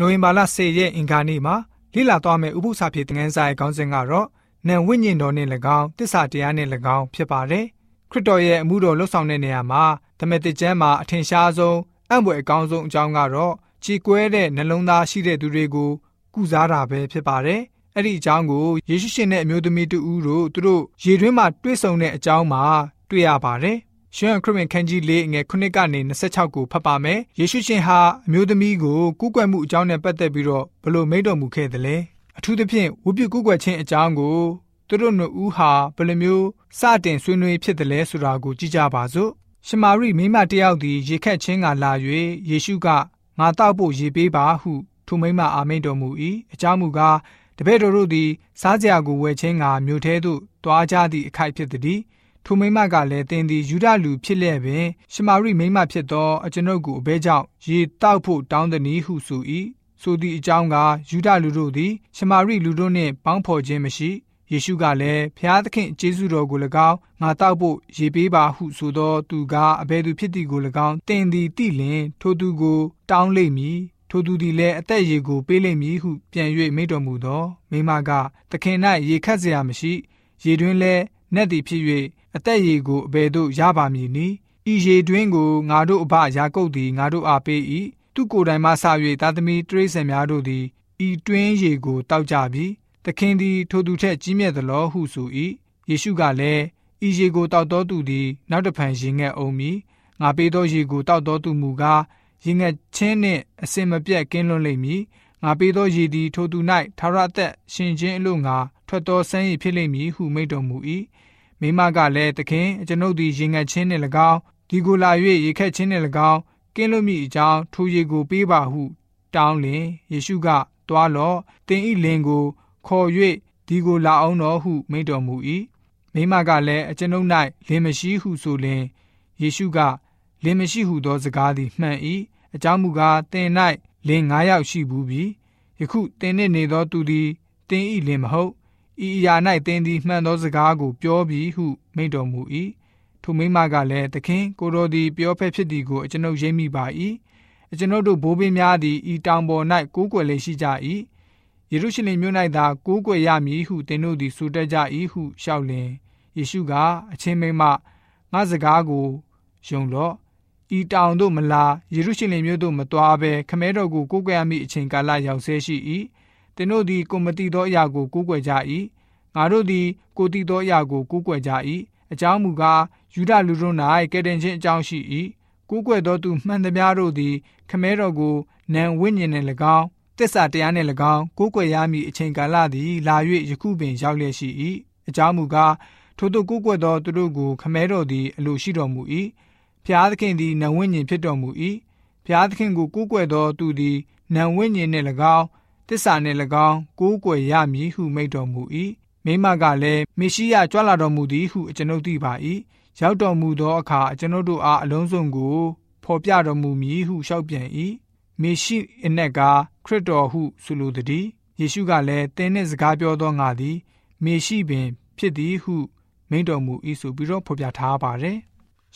နိုဝင်ဘာလ10ရက်အင်္ဂါနေ့မှာလိလာသွားမယ့်ဥပုသ္စာပြေသင်ခန်းစာရဲ့ခေါင်းစဉ်ကတော့နံဝိညာဉ်တော်နဲ့၎င်းတစ္ဆာတရားနဲ့၎င်းဖြစ်ပါတယ်ခရစ်တော်ရဲ့အမှုတော်လှုပ်ဆောင်တဲ့နေရာမှာသမက်တကျမ်းမှာအထင်ရှားဆုံးအံ့ဖွယ်အကောင်းဆုံးအကြောင်းကတော့ခြေကွဲတဲ့နှလုံးသားရှိတဲ့သူတွေကိုကုစားတာပဲဖြစ်ပါတယ်အဲ့ဒီအကြောင်းကိုယေရှုရှင်နဲ့အမျိုးသမီးတူဦးတို့သူတို့ရေတွင်းမှာတွေ့ဆုံတဲ့အကြောင်းမှာတွေ့ရပါတယ် ရှမ်းခရစ်ဝင်ခန်းကြီး၄ငယ်9ကနေ26ကိုဖတ်ပါမယ်။ယေရှုရှင်ဟာအမျိုးသမီးကိုကူးကွယ်မှုအကြောင်းနဲ့ပတ်သက်ပြီးတော့ဘလို့မိန့်တော်မူခဲ့သလဲ။အထူးသဖြင့်ဝိပုကူးကွယ်ခြင်းအကြောင်းကိုသူတို့နှစ်ဦးဟာဘယ်လိုမျိုးစတင်ဆွေးနွေးဖြစ်တယ်လဲဆိုတာကိုကြည့်ကြပါစို့။ရှမာရိမိမတယောက်သည်ရေခက်ချင်းကလာ၍ယေရှုကငါတောက်ဖို့ရေပေးပါဟုထိုမိမအာမိန်တော်မူ၏။အကြောင်းမူကားတပည့်တော်တို့သည်စားစရာကိုဝယ်ခြင်းကမြို့ထဲသို့တွားကြသည့်အခိုက်ဖြစ်သည်။ ထိုမိမကလည်းသင်သည်ယူဒလူဖြစ်လျက်ပင်ရှမာရိမိမဖြစ်သောအကျွန်ုပ်ကိုအဘဲကြောင့်ရေတောက်ဖို့တောင်းသည်ဟုဆို၏ဆိုသည့်အကြောင်းကယူဒလူတို့သည်ရှမာရိလူတို့နှင့်ပေါင်းဖော်ခြင်းမရှိယေရှုကလည်းဖျားသခင်ကျေးဇူးတော်ကို၎င်းငါတောက်ဖို့ရေပေးပါဟုဆိုသောသူကအဘယ်သူဖြစ်သည်ကို၎င်းတင်သည်တိလင်ထိုသူကိုတောင်းလိမ့်မည်ထိုသူသည်လည်းအသက်ရေကိုပေးလိမ့်မည်ဟုပြန်၍မိန့်တော်မူသောမိမကသခင်၌ရေခတ်เสียမရှိရေတွင်လည်း နက်သည်ဖြစ်၍အသက်ရည်ကိုအဘယ်သို့ရပါမည်နည်းဤရေတွင်းကိုငါတို့အဘယာကုပ်သည်ငါတို့အားပေး၏သူကိုယ်တိုင်မှဆ၍သားသမီးတရိษံများတို့သည်ဤတွင်းရေကိုတောက်ကြပြီသခင်သည်ထိုသူထက်ကြီးမြတ်သလောဟုဆို၏ယေရှုကလည်းဤရေကိုတောက်တော်သူသည်နောက်တဖန်ရင်ငက်အောင်မည်ငါပေးသောရေကိုတောက်တော်သူမူကားရင်ငက်ချင်းနှင့်အစင်မပြတ်ကင်းလွတ်လိမ့်မည်ငါပေးသောရေသည်ထိုသူ၌ထာဝရအသက်ရှင်ခြင်းအလို့ငါ ထွက်တော်ဆန်းရည်ဖြစ်လိမ့်မည်ဟုမိန့်တော်မူ၏မိမကလည်းသခင်အကျွန်ုပ်သည်ရေငတ်ခြင်းနှင့်၎င်းဒီကိုလာ၍ရေခက်ခြင်းနှင့်၎င်းကင်းလွတ်မိအကြောင်းထိုရေကိုပေးပါဟု တောင်းလင်ယေရှုကတွားလော့တင်ဤလင်ကိုခေါ်၍ဒီကိုလာအောင်တော်ဟုမိန့်တော်မူ၏မိမကလည်းအကျွန်ုပ်၌လင်မရှိဟုဆိုလင်ယေရှုကလင်မရှိဟုသောစကားသည်မှန်၏အကြောင်းမူကားတင်၌လင်9ယောက်ရှိဘူးပြီယခုတင်နှင့်နေသောသူသည်တင်ဤလင်မဟုတ် ဤအရာ၌သင်သည်မှန်သောစကားကိုပြောပြီးဟုမိန့်တော်မူ၏ထိုမိမကလည်းသခင်ကိုတော်သည်ပြောဖက်ဖြစ်သည်ကိုအကျွန်ုပ်ရိပ်မိပါ၏အကျွန်ုပ်တို့ဘိုးဘေးများသည်ဤတောင်ပေါ်၌ကိုးကွယ်လေရှိကြ၏ယေရုရှလင်မြို့၌သာကိုးကွယ်ရမည်ဟုသင်တို့သည်ဆိုတတ်ကြ၏ဟုလျှောက်လင်ယေရှုကအချင်းမိမငါစကားကိုယုံလော့ဤတောင်သို့မလာယေရုရှလင်မြို့သို့မသွားဘဲခမဲတော်ကိုကိုးကွယ်ရမည့်အချိန်ကာလရောက်ဆဲရှိ၏ သင်တို့သည်ကိုမတိသောအရာကိုကိုးကွယ်ကြ၏ငါတို့သည်ကိုတိသောအရာကိုကိုးကွယ်ကြ၏အကြောင်းမူကားယူဒလူတို့၌ကဲ့တင်ခြင်းအကြောင်းရှိ၏ကိုးကွယ်သောသူမှန်သမျှတို့သည် ခမဲတော်ကိုနံဝိညာဉ်နှင့်၎င်းတစ္ဆာတရားနှင့်၎င်းကိုးကွယ်ရမည့်အချိန်ကာလသည်လာ၍ယခုပင်ရောက်လျက်ရှိ၏အကြောင်းမူကားထိုသို့ကိုးကွယ်သောသူတို့ကိုခမဲတော်သည်အလိုရှိတော်မူ၏ဖျားသခင်သည်နံဝိညာဉ်ဖြစ်တော်မူ၏ဖျားသခင်ကိုကိုးကွယ်သောသူသည်နံဝိညာဉ်နှင့်၎င်း တစ္ဆာနှင့်၎င်းကိုးကွယ်ရမည်ဟုမိန့်တော်မူ၏မိမကလည်းမေရှိယကြွလာတော်မူသည်ဟုအကျွန်ုပ်သိပါ၏ရောက်တော်မူသောအခါအကျွန်ုပ်တို့အားအလုံးစုံကိုဖော်ပြတော်မူမည်ဟုလျှောက်ပြန်၏မေရှိအနက်ကခရစ်တော်ဟုဆိုလိုသည်ယေရှုကလည်းသင်နှင့်စကားပြောသောငါသည် မေရှိပင် ဖြစ်သည်ဟုမိန့်တော်မူ၏ဆိုပြီးတော့ဖော်ပြထားပါတယ်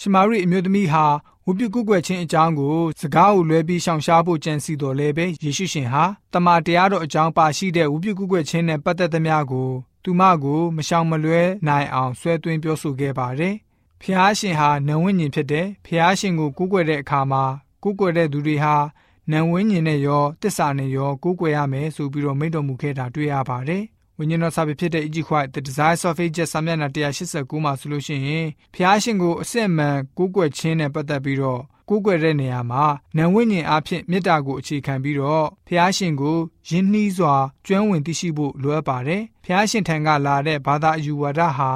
ရှမာရိအမျိုးသမီးဟာဝုပြုကုကွယ်ခြင်းအကြောင်းကိုစကားကိုလွဲပြီးရှောင်ရှားဖို့ကြံစီတော်လဲပဲယေရှုရှင်ဟာတမန်တရားတော်အကြောင်းပါရှိတဲ့ဝုပြုကုကွယ်ခြင်းနဲ့ပတ်သက်သမျှကိုသူမကိုမရှောင်မလွဲနိုင်အောင်ဆွဲသွင်းပြောဆိုခဲ့ပါတယ်။ဖျားရှင်ဟာနံဝိညာဉ်ဖြစ်တယ်။ဖျားရှင်ကိုကူးကွယ်တဲ့အခါမှာကူးကွယ်တဲ့သူတွေဟာနံဝိညာဉ်နဲ့ရောတစ္ဆာနဲ့ရောကူးကွယ်ရမယ်ဆိုပြီးတော့မိန့်တော်မူခဲ့တာတွေ့ရပါတယ်။ ဝိညာဉ်တော်စာပေဖြစ်တဲ့ Egypt The Desires of Ages စာမျက်နှာ189မှာဆိုလို့ရှိရင်ဖျားရှင်ကိုအစစ်အမှန်ကူးကွယ်ခြင်းနဲ့ပတ်သက်ပြီးတော့ကိုးကွယ်တဲ့နေရာမှာနံဝိညာဉ်အဖြစ်မေတ္တာကိုအခြေခံပြီးတော့ဖះရှင်ကိုယဉ်နှီးစွာကျွမ်းဝင်သိရှိဖို့လိုအပ်ပါတယ်။ဖះရှင်ထံကလာတဲ့ဘာသာအယူဝါဒဟာ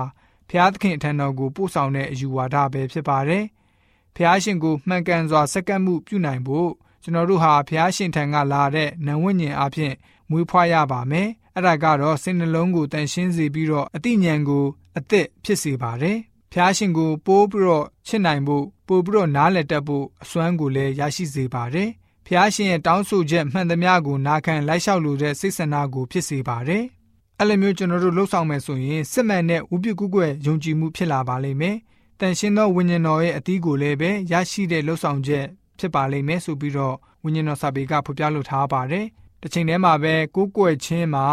ဖះသခင်ထံတော်ကိုပို့ဆောင်တဲ့အယူဝါဒပဲဖြစ်ပါတယ်။ဖះရှင်ကိုမှန်ကန်စွာစက္ကန့်မှုပြုနိုင်ဖို့ကျွန်တော်တို့ဟာဖះရှင်ထံကလာတဲ့နံဝိညာဉ်အဖြစ်မွေးဖွားရပါမယ်။ အဲ့ဒါကတော့စိတ်နှလုံးကိုတန်ရှင်းစေပြီးတော့အတိညာဏ်ကိုအသက်ဖြစ်စေပါတယ်။ဖျားရှင်ကိုပိုးပြီးတော့ချစ်နိုင်ဖို့ပို့ပြီးတော့နားလည်တတ်ဖို့အစွမ်းကိုလည်းရရှိစေပါတယ်။ဖျားရှင်ရဲ့တောင်းဆိုချက်မှန်သမျှကိုနာခံလိုက်လျှောက်လိုတဲ့စိတ်ဆန္ဒကိုဖြစ်စေပါတယ်။အဲ့လိုမျိုးကျွန်တော်တို့လှုပ်ဆောင်မယ်ဆိုရင်စစ်မှန်တဲ့ဝိပုကုကွယ်ယုံကြည်မှုဖြစ်လာပါလိမ့်မယ်။တန်ရှင်းသောဝိညာဉ်တော်ရဲ့အသီးကိုလည်းပဲရရှိတဲ့လှုပ်ဆောင်ချက်ဖြစ်ပါလိမ့်မယ်ဆိုပြီးတော့ဝဝိညာဉ်တော်စာပေကဖော်ပြလိုထားပါတယ်။ တစ်ချိန်တည်းမှာပဲကိုးကွယ်ခြင်းမှာ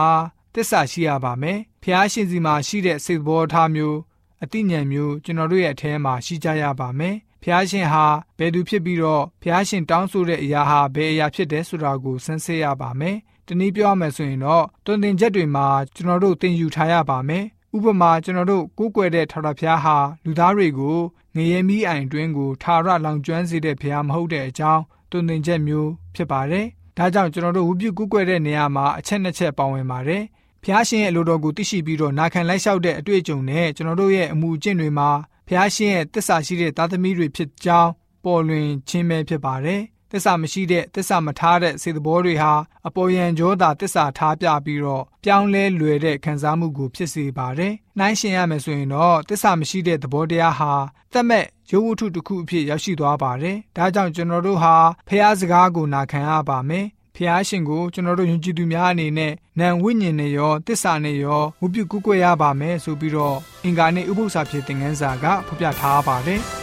တစ္ဆာရှိရပါမယ်။ဖျားရှင်စီမှာရှိတဲ့စိတ်ဘောထားမျိုးအတိညာဉ်မျိုးကျွန်တော်တို့ရဲ့အထဲမှာရှိကြရပါမယ်။ဖျားရှင်ဟာဘယ်သူဖြစ်ပြီးတော့ဖျားရှင်တောင်းဆိုတဲ့အရာဟာဘယ်အရာဖြစ်တယ်ဆိုတာကိုစမ်းစစ်ရပါမယ်။တနည်းပြောရမယ်ဆိုရင်တော့တွင်တင်ချက်တွေမှာကျွန်တော်တို့သင်ယူထားရပါမယ်။ဥပမာကျွန်တော်တို့ကိုးကွယ်တဲ့ထာဝရဘုရားဟာလူသားတွေကိုငရေမီးအိုင်တွင်းကိုထာဝရလောင်ကျွမ်းစေတဲ့ဘုရားမဟုတ်တဲ့အကြောင်းတွင်တင်ချက်မျိုးဖြစ်ပါတယ်။ ဒါကြောင့်ကျွန်တော်တို့ဝုပြုကိုးကွယ်တဲ့နေရာမှာအချက်နှစ်ချက်ပါဝင်ပါတယ်။ဖျားရှင်ရဲ့အလိုတော်ကိုသိရှိပြီးတော့နာခံလိုက်လျှောက်တဲ့အတွေ့အကြုံနဲ့ကျွန်တော်တို့ရဲ့အမှုအကျင့်တွေမှာဖျားရှင်ရဲ့တစ္ဆာရှိတဲ့သားသမီးတွေဖြစ်ကြောင်းပေါ်လွင်ခြင်းပဲဖြစ်ပါတယ်။ တစ္ဆာမရှိတဲ့တစ္ဆာမထားတဲ့စေတဘောတွေဟာအပေါ်ယံကြောသာတစ္ဆာထားပြပြီးတော့ပြောင်းလဲလွယ်တဲ့ခံစားမှုကိုဖြစ်စေပါတယ်။နှိုင်းရှင်ရမယ်ဆိုရင်တော့တစ္ဆာမရှိတဲ့သဘောတရားဟာတက်မဲ့ရုပ်ဝတ္ထုတစ်ခုအဖြစ်ရောက်ရှိသွားပါတယ်။ဒါကြောင့်ကျွန်တော်တို့ဟာဖျားစကားကိုနာခံရပါမယ်။ဖျားရှင်ကိုကျွန်တော်တို့ယုံကြည်သူများအနေနဲ့နံဝိညာဉ်နဲ့ရောတစ္ဆာနဲ့ရောဝုပြုကူးကွယ်ရပါမယ်ဆိုပြီးတော့အင်္ဂါနဲ့ဥပု္ပ္ပစာဖြစ်တဲ့ငန်းစာကဖော်ပြထားပါတယ်။